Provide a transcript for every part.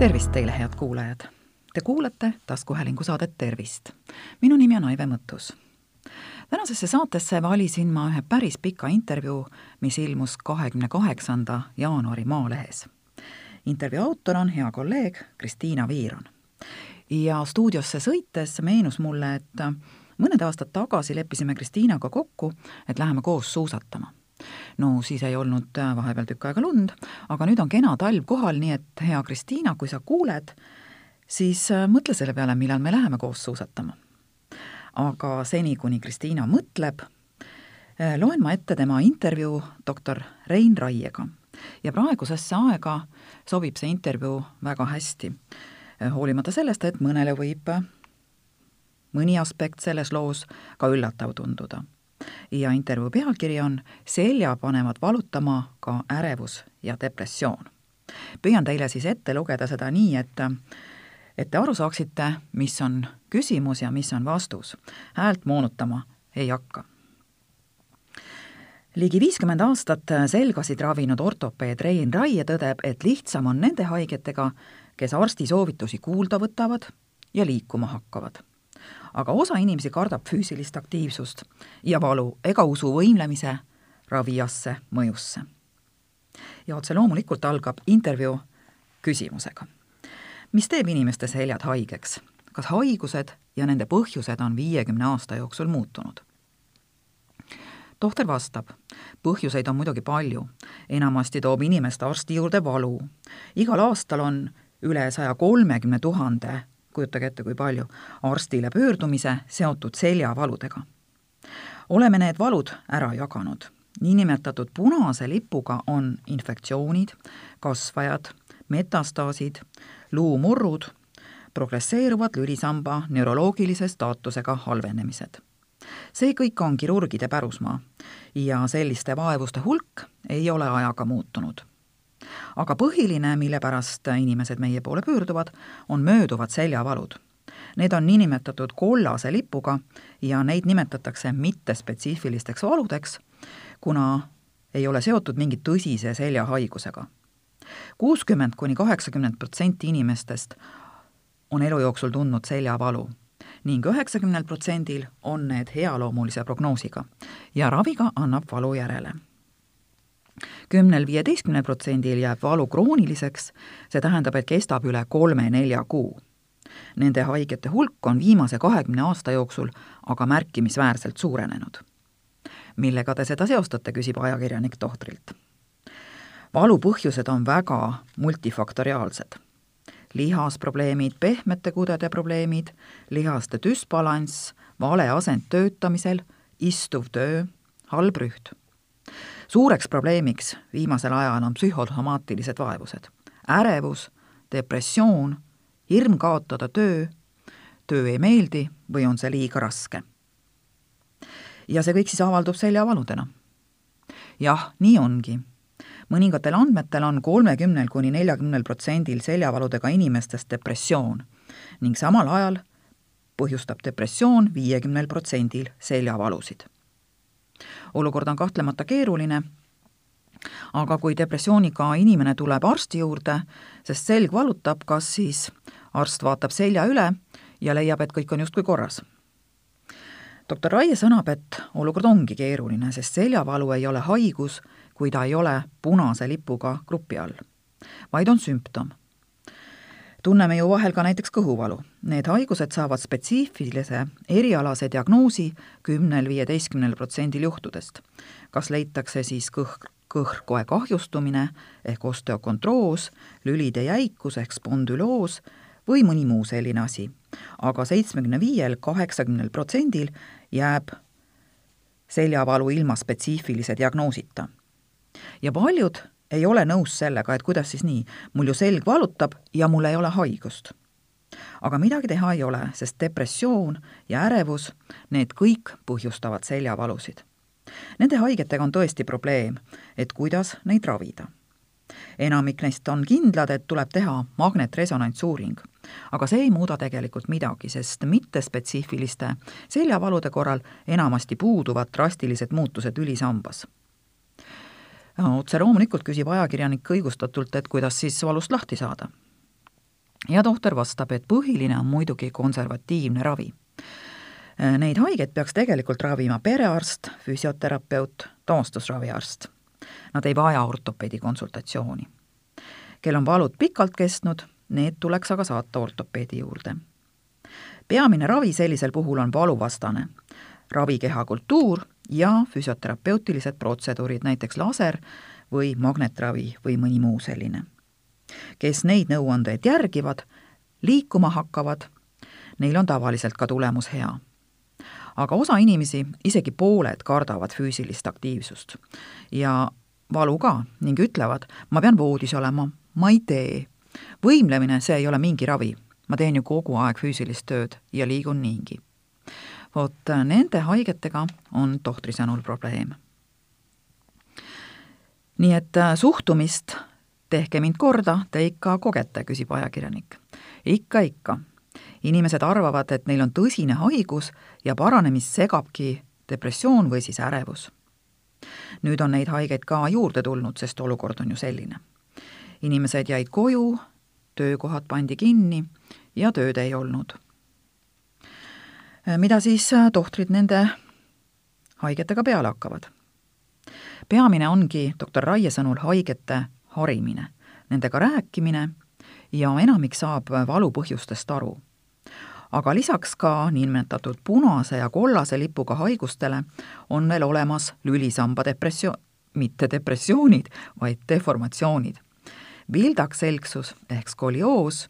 tervist teile, head kuulajad! Te kuulate taskuhäälingu saadet Tervist. minu nimi on Aive Mõttus. tänasesse saatesse valisin ma ühe päris pika intervjuu, mis ilmus kahekümne kaheksanda jaanuari Maalehes. intervjuu autor on hea kolleeg Kristiina Viiron. ja stuudiosse sõites meenus mulle, et mõned aastad tagasi leppisime Kristiinaga kokku, et läheme koos suusatama no siis ei olnud äh, vahepeal tükk aega lund, aga nüüd on kena talv kohal, nii et hea Kristiina, kui sa kuuled, siis äh, mõtle selle peale, millal me läheme koos suusatama. aga seni, kuni Kristiina mõtleb, äh, loen ma ette tema intervjuu doktor Rein Raiega. ja praegusesse aega sobib see intervjuu väga hästi, hoolimata sellest, et mõnele võib mõni aspekt selles loos ka üllatav tunduda ja intervjuu pealkiri on Selja panevad valutama ka ärevus ja depressioon. püüan teile siis ette lugeda seda nii, et et te aru saaksite, mis on küsimus ja mis on vastus. häält moonutama ei hakka. ligi viiskümmend aastat selgasid ravinud ortopeed Rein Raie tõdeb, et lihtsam on nende haigetega, kes arsti soovitusi kuulda võtavad ja liikuma hakkavad aga osa inimesi kardab füüsilist aktiivsust ja valu ega usu võimlemise raviasse mõjusse. ja otse loomulikult algab intervjuu küsimusega. mis teeb inimeste seljad haigeks? kas haigused ja nende põhjused on viiekümne aasta jooksul muutunud? tohter vastab, põhjuseid on muidugi palju. enamasti toob inimest arsti juurde valu. igal aastal on üle saja kolmekümne tuhande kujutage ette, kui palju, arstile pöördumise seotud seljavaludega. oleme need valud ära jaganud. niinimetatud punase lipuga on infektsioonid, kasvajad, metastaasid, luumurrud, progresseeruvad lülisamba neuroloogilise staatusega halvenemised. see kõik on kirurgide pärusmaa ja selliste vaevuste hulk ei ole ajaga muutunud aga põhiline, mille pärast inimesed meie poole pöörduvad, on mööduvad seljavalud. Need on niinimetatud kollase lipuga ja neid nimetatakse mittespetsiifilisteks valudeks, kuna ei ole seotud mingi tõsise seljahaigusega. kuuskümmend kuni kaheksakümmend protsenti inimestest on elu jooksul tundnud seljavalu ning üheksakümnel protsendil on need healoomulise prognoosiga ja raviga annab valu järele kümnel-viieteistkümnel protsendil jääb valu krooniliseks, see tähendab, et kestab üle kolme-nelja kuu. Nende haigete hulk on viimase kahekümne aasta jooksul aga märkimisväärselt suurenenud. millega te seda seostate, küsib ajakirjanik tohtrilt. valu põhjused on väga multifaktoriaalsed. lihasprobleemid, pehmete kudede probleemid, lihaste düsbalanss, vale asend töötamisel, istuv töö, halb rüht suureks probleemiks viimasel ajal on psühhosomaatilised vaevused. ärevus, depressioon, hirm kaotada töö, töö ei meeldi või on see liiga raske. ja see kõik siis avaldub seljavaludena. jah, nii ongi. mõningatel andmetel on kolmekümnel kuni neljakümnel protsendil seljavaludega inimestest depressioon ning samal ajal põhjustab depressioon viiekümnel protsendil seljavalusid olukord on kahtlemata keeruline, aga kui depressiooniga inimene tuleb arsti juurde, sest selg valutab, kas siis arst vaatab selja üle ja leiab, et kõik on justkui korras. doktor Raie sõnab, et olukord ongi keeruline, sest seljavalu ei ole haigus, kui ta ei ole punase lipuga grupi all, vaid on sümptom tunneme ju vahel ka näiteks kõhuvalu. Need haigused saavad spetsiifilise erialase diagnoosi kümnel-viieteistkümnel protsendil juhtudest. kas leitakse siis kõh-, kõhkoe kahjustumine ehk osteokontroos, lülide jäikus ehk spondüloos või mõni muu selline asi. aga seitsmekümne viiel, kaheksakümnel protsendil jääb seljavalu ilma spetsiifilise diagnoosita. ja paljud ei ole nõus sellega, et kuidas siis nii, mul ju selg valutab ja mul ei ole haigust. aga midagi teha ei ole, sest depressioon ja ärevus, need kõik põhjustavad seljavalusid. Nende haigetega on tõesti probleem, et kuidas neid ravida. enamik neist on kindlad, et tuleb teha magnetresonantsuuring, aga see ei muuda tegelikult midagi, sest mittespetsiifiliste seljavalude korral enamasti puuduvad drastilised muutused lülisambas otse loomulikult küsib ajakirjanik õigustatult, et kuidas siis valust lahti saada. ja tohter vastab, et põhiline on muidugi konservatiivne ravi. Neid haigeid peaks tegelikult ravima perearst, füsioterapeut, taastusraviarst. Nad ei vaja ortopeedi konsultatsiooni. kel on valud pikalt kestnud, need tuleks aga saata ortopeedi juurde. peamine ravi sellisel puhul on valuvastane, ravikeha kultuur ja füsioterapeutilised protseduurid, näiteks laser või magnetravi või mõni muu selline. kes neid nõuandeid järgivad, liikuma hakkavad, neil on tavaliselt ka tulemus hea. aga osa inimesi, isegi pooled, kardavad füüsilist aktiivsust ja valu ka ning ütlevad, ma pean voodis olema, ma ei tee. võimlemine, see ei ole mingi ravi, ma teen ju kogu aeg füüsilist tööd ja liigun niigi vot äh, nende haigetega on tohtri sõnul probleem. nii et äh, suhtumist tehke mind korda, te ikka kogete, küsib ajakirjanik. ikka, ikka. inimesed arvavad, et neil on tõsine haigus ja paranemist segabki depressioon või siis ärevus. nüüd on neid haigeid ka juurde tulnud, sest olukord on ju selline. inimesed jäid koju, töökohad pandi kinni ja tööd ei olnud mida siis äh, tohtrid nende haigetega peale hakkavad. peamine ongi doktor Raie sõnul haigete harimine, nendega rääkimine ja enamik saab valu põhjustest aru. aga lisaks ka niinimetatud punase ja kollase lipuga haigustele on veel olemas lülisamba depressio-, mitte depressioonid, vaid deformatsioonid. vildakselgsus ehk skolioos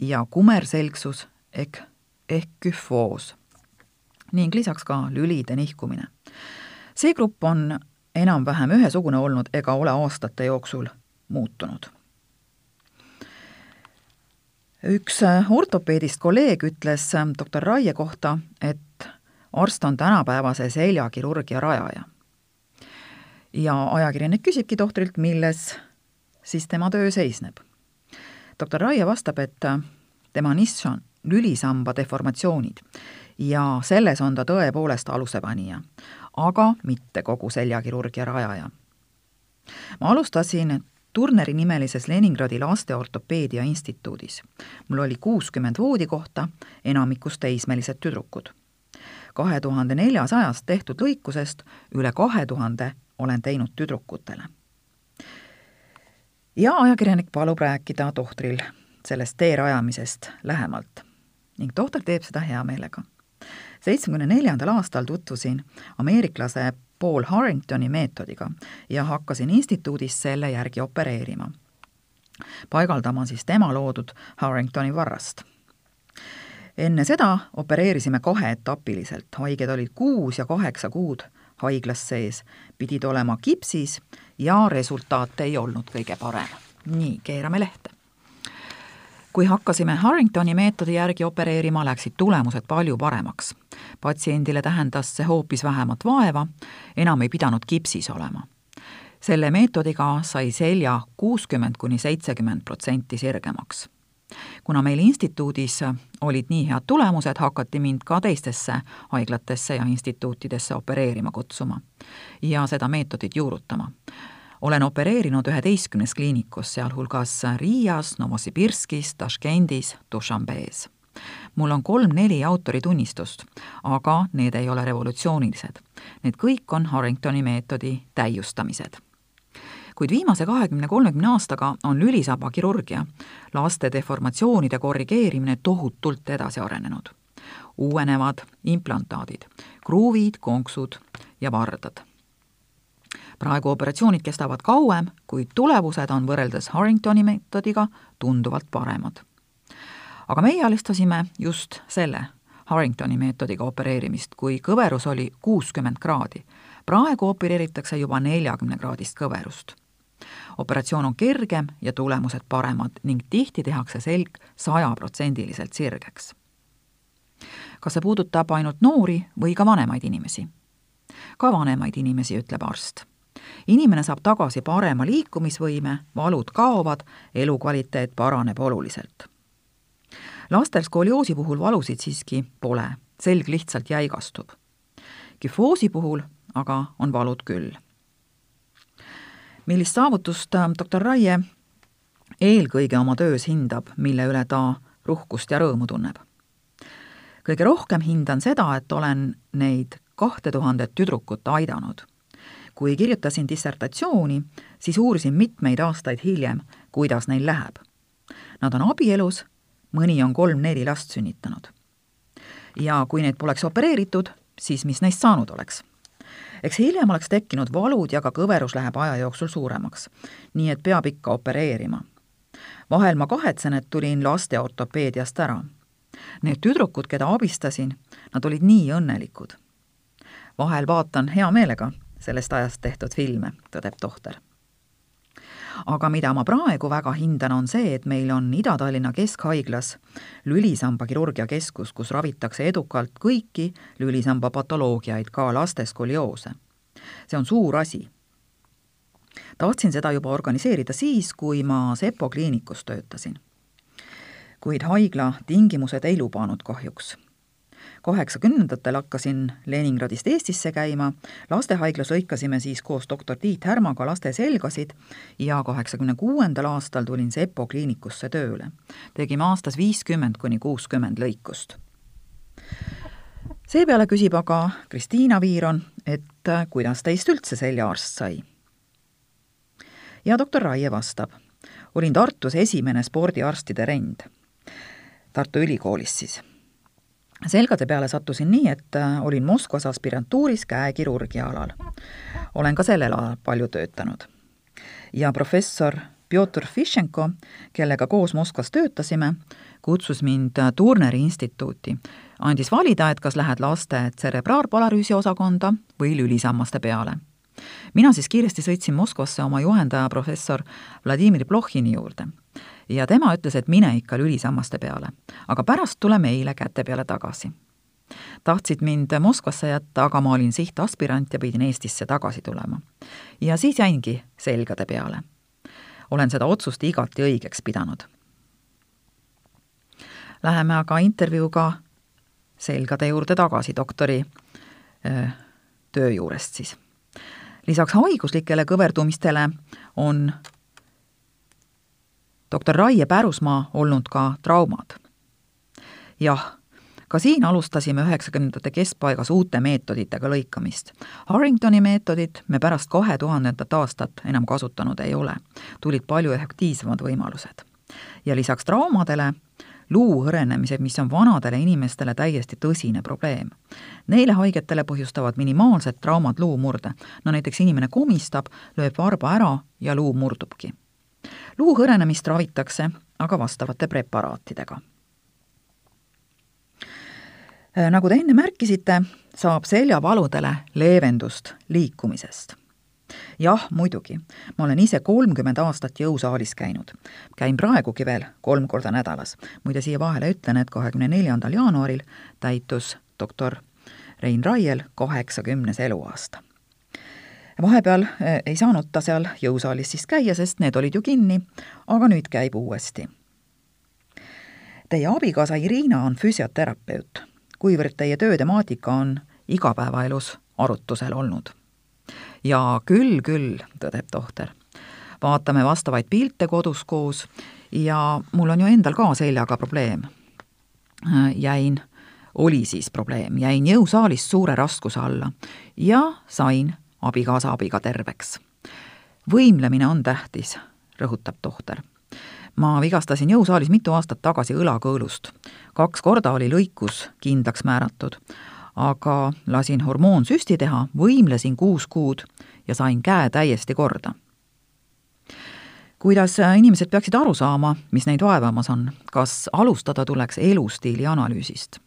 ja kumerselgsus ehk, ehk küfoos ning lisaks ka lülide nihkumine. see grupp on enam-vähem ühesugune olnud ega ole aastate jooksul muutunud. üks ortopeedist kolleeg ütles doktor Raie kohta, et arst on tänapäevase seljakirurgia rajaja. ja ajakirjanik küsibki tohtrilt, milles siis tema töö seisneb. doktor Raie vastab, et tema nišš on lülisamba deformatsioonid ja selles on ta tõepoolest alusepanija, aga mitte kogu seljakirurgia rajaja. ma alustasin Turneri nimelises Leningradi lasteortopeedia instituudis. mul oli kuuskümmend voodikohta, enamikus teismelised tüdrukud. kahe tuhande neljasajast tehtud lõikusest üle kahe tuhande olen teinud tüdrukutele. ja ajakirjanik palub rääkida tohtril sellest tee rajamisest lähemalt ning tohter teeb seda hea meelega seitsmekümne neljandal aastal tutvusin ameeriklase Paul Harringtoni meetodiga ja hakkasin instituudis selle järgi opereerima. paigaldama siis tema loodud Harringtoni varrast. enne seda opereerisime kaheetapiliselt, haiged olid kuus ja kaheksa kuud haiglas sees, pidid olema kipsis ja resultaat ei olnud kõige parem. nii, keerame lehte kui hakkasime Harringtoni meetodi järgi opereerima, läksid tulemused palju paremaks. patsiendile tähendas see hoopis vähemat vaeva, enam ei pidanud kipsis olema. selle meetodiga sai selja kuuskümmend kuni seitsekümmend protsenti sirgemaks. kuna meil instituudis olid nii head tulemused, hakati mind ka teistesse haiglatesse ja instituutidesse opereerima kutsuma ja seda meetodit juurutama olen opereerinud üheteistkümnes kliinikus, sealhulgas Riias, Novosibirskis, Taškendis, Dušanbees. mul on kolm-neli autoritunnistust, aga need ei ole revolutsioonilised. Need kõik on Harringtoni meetodi täiustamised kuid viimase kahekümne-kolmekümne aastaga on lülisabakirurgia, laste deformatsioonide korrigeerimine tohutult edasi arenenud. uuenevad implantaadid, kruuvid, konksud ja vardad praegu operatsioonid kestavad kauem, kuid tulemused on võrreldes Harringtoni meetodiga tunduvalt paremad. aga meie alistasime just selle Harringtoni meetodiga opereerimist, kui kõverus oli kuuskümmend kraadi. praegu opereeritakse juba neljakümnekraadist kõverust. operatsioon on kergem ja tulemused paremad ning tihti tehakse selg sajaprotsendiliselt sirgeks. kas see puudutab ainult noori või ka vanemaid inimesi? ka vanemaid inimesi, ütleb arst inimene saab tagasi parema liikumisvõime, valud kaovad, elukvaliteet paraneb oluliselt. lastel skolioosi puhul valusid siiski pole, selg lihtsalt jäigastub. küfoosi puhul aga on valud küll. millist saavutust äh, doktor Raie eelkõige oma töös hindab, mille üle ta ruhkust ja rõõmu tunneb. kõige rohkem hindan seda, et olen neid kahte tuhandet tüdrukut aidanud. Kui kirjutasin dissertatsiooni, siis uurisin mitmeid aastaid hiljem, kuidas neil läheb. Nad on abielus, mõni on kolm-neli last sünnitanud. ja kui neid poleks opereeritud, siis mis neist saanud oleks eks hiljem oleks tekkinud valud ja ka kõverus läheb aja jooksul suuremaks. nii et peab ikka opereerima. vahel ma kahetsen, et tulin laste ortopeediast ära. Need tüdrukud, keda abistasin, nad olid nii õnnelikud. vahel vaatan hea meelega sellest ajast tehtud filme, tõdeb tohter aga mida ma praegu väga hindan, on see, et meil on Ida-Tallinna Keskhaiglas lülisamba kirurgiakeskus, kus ravitakse edukalt kõiki lülisamba patoloogiaid, ka laste skolioose. see on suur asi. tahtsin seda juba organiseerida siis, kui ma Sepo kliinikus töötasin. kuid haigla tingimused ei lubanud kahjuks kaheksakümnendatel hakkasin Leningradist Eestisse käima, lastehaiglas lõikasime siis koos doktor Tiit Härmaga laste selgasid ja kaheksakümne kuuendal aastal tulin Sepo kliinikusse tööle. tegime aastas viiskümmend kuni kuuskümmend lõikust. seepeale küsib aga Kristiina Viiron, et kuidas teist üldse seljaarst sai? ja doktor Raie vastab, olin Tartus esimene spordiarstide rend Tartu Ülikoolis siis selgade peale sattusin nii, et äh, olin Moskvas aspirantuuris käekirurgia alal. olen ka sellel alal palju töötanud. ja professor Pjotor Fišenko, kellega koos Moskvas töötasime, kutsus mind äh, Turneri instituuti. andis valida, et kas lähed laste tserebraalpalarüüsi osakonda või lülisammaste peale. mina siis kiiresti sõitsin Moskvasse oma juhendaja professor Vladimir Plohhini juurde ja tema ütles, et mine ikka lülisammaste peale, aga pärast tule meile käte peale tagasi. tahtsid mind Moskvasse jätta, aga ma olin sihtaspirant ja pidin Eestisse tagasi tulema. ja siis jäingi selgade peale. olen seda otsust igati õigeks pidanud. Läheme aga intervjuuga selgade juurde tagasi, doktori öö, töö juurest siis. lisaks haiguslikele kõverdumistele on doktor Raie Pärusmaa olnud ka traumad. jah, ka siin alustasime üheksakümnendate keskpaigas uute meetoditega lõikamist. Harringtoni meetodit me pärast kahe tuhandendat aastat enam kasutanud ei ole, tulid palju efektiivsemad võimalused. ja lisaks traumadele luu hõrenemised, mis on vanadele inimestele täiesti tõsine probleem. Neile haigetele põhjustavad minimaalsed traumad luumurde. no näiteks inimene komistab, lööb varba ära ja luu murdubki luu hõrenemist ravitakse aga vastavate preparaatidega. Äh, nagu te enne märkisite, saab seljavaludele leevendust liikumisest. jah, muidugi, ma olen ise kolmkümmend aastat jõusaalis käinud. käin praegugi veel kolm korda nädalas. muide, siia vahele ütlen, et kahekümne neljandal jaanuaril täitus doktor Rein Raiel kaheksakümnes eluaasta vahepeal eh, ei saanud ta seal jõusaalis siis käia, sest need olid ju kinni, aga nüüd käib uuesti. Teie abikaasa Irina on füsioterapeut, kuivõrd teie töötemaatika on igapäevaelus arutusel olnud. ja küll, küll, tõdeb tohter. vaatame vastavaid pilte kodus koos ja mul on ju endal ka seljaga probleem. jäin oli siis probleem, jäin jõusaalist suure raskuse alla ja sain abikaasa abiga terveks. võimlemine on tähtis, rõhutab tohter. ma vigastasin jõusaalis mitu aastat tagasi õlakõõlust. kaks korda oli lõikus kindlaks määratud, aga lasin hormoonsüsti teha, võimlesin kuus kuud ja sain käe täiesti korda kuidas inimesed peaksid aru saama, mis neid vaevamas on, kas alustada tuleks elustiili analüüsist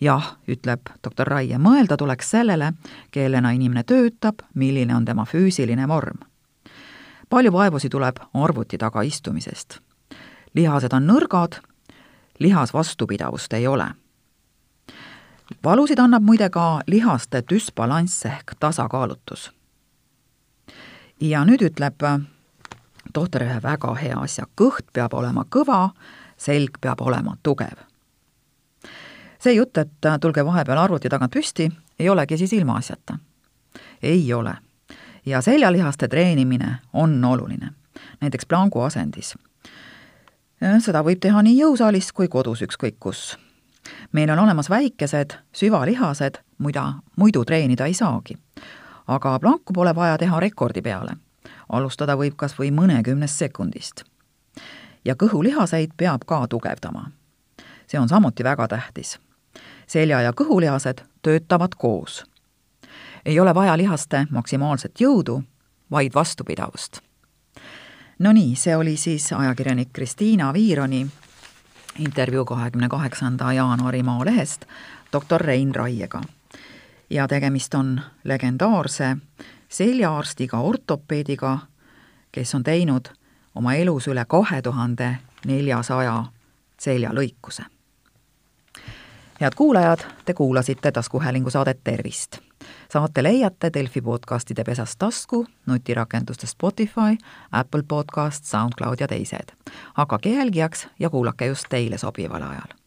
jah, ütleb doktor Raie, mõelda tuleks sellele, kellena inimene töötab, milline on tema füüsiline vorm. palju vaevusi tuleb arvuti taga istumisest. lihased on nõrgad, lihas vastupidavust ei ole. valusid annab muide ka lihaste düsbalanss ehk tasakaalutus. ja nüüd ütleb tohter ühe väga hea asja, kõht peab olema kõva, selg peab olema tugev see jutt, et äh, tulge vahepeal arvuti tagant püsti, ei olegi siis ilmaasjata. ei ole. ja seljalihaste treenimine on oluline. näiteks plangu asendis. seda võib teha nii jõusaalis kui kodus, ükskõik kus. meil on olemas väikesed süvalihased, mida muidu treenida ei saagi. aga planku pole vaja teha rekordi peale. alustada võib kas või mõnekümnest sekundist. ja kõhulihaseid peab ka tugevdama. see on samuti väga tähtis. Selja- ja kõhulihased töötavad koos ei ole vaja lihaste maksimaalset jõudu, vaid vastupidavust. Nonii, see oli siis ajakirjanik Kristiina Viironi intervjuu kahekümne kaheksanda jaanuari Maalehest doktor Rein Raiega. ja tegemist on legendaarse seljaarstiga, ortopeediga, kes on teinud oma elus üle kahe tuhande neljasaja seljalõikuse. Head kuulajad, te kuulasite taskuhäälingu saadet Tervist saate leiate Delfi podcastide pesast tasku, nutirakenduste Spotify, Apple Podcast, SoundCloud ja teised. hakake jälgijaks ja kuulake just teile sobival ajal.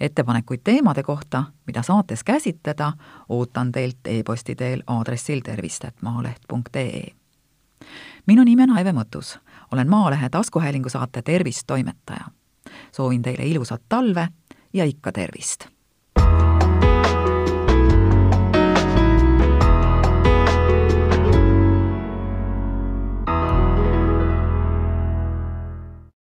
ettepanekuid teemade kohta, mida saates käsitleda, ootan teilt e-posti teel aadressil tervist.maaleht.ee. minu nimi on Aive Mõttus, olen Maalehe taskuhäälingu saate Tervist toimetaja. soovin teile ilusat talve ja ikka tervist!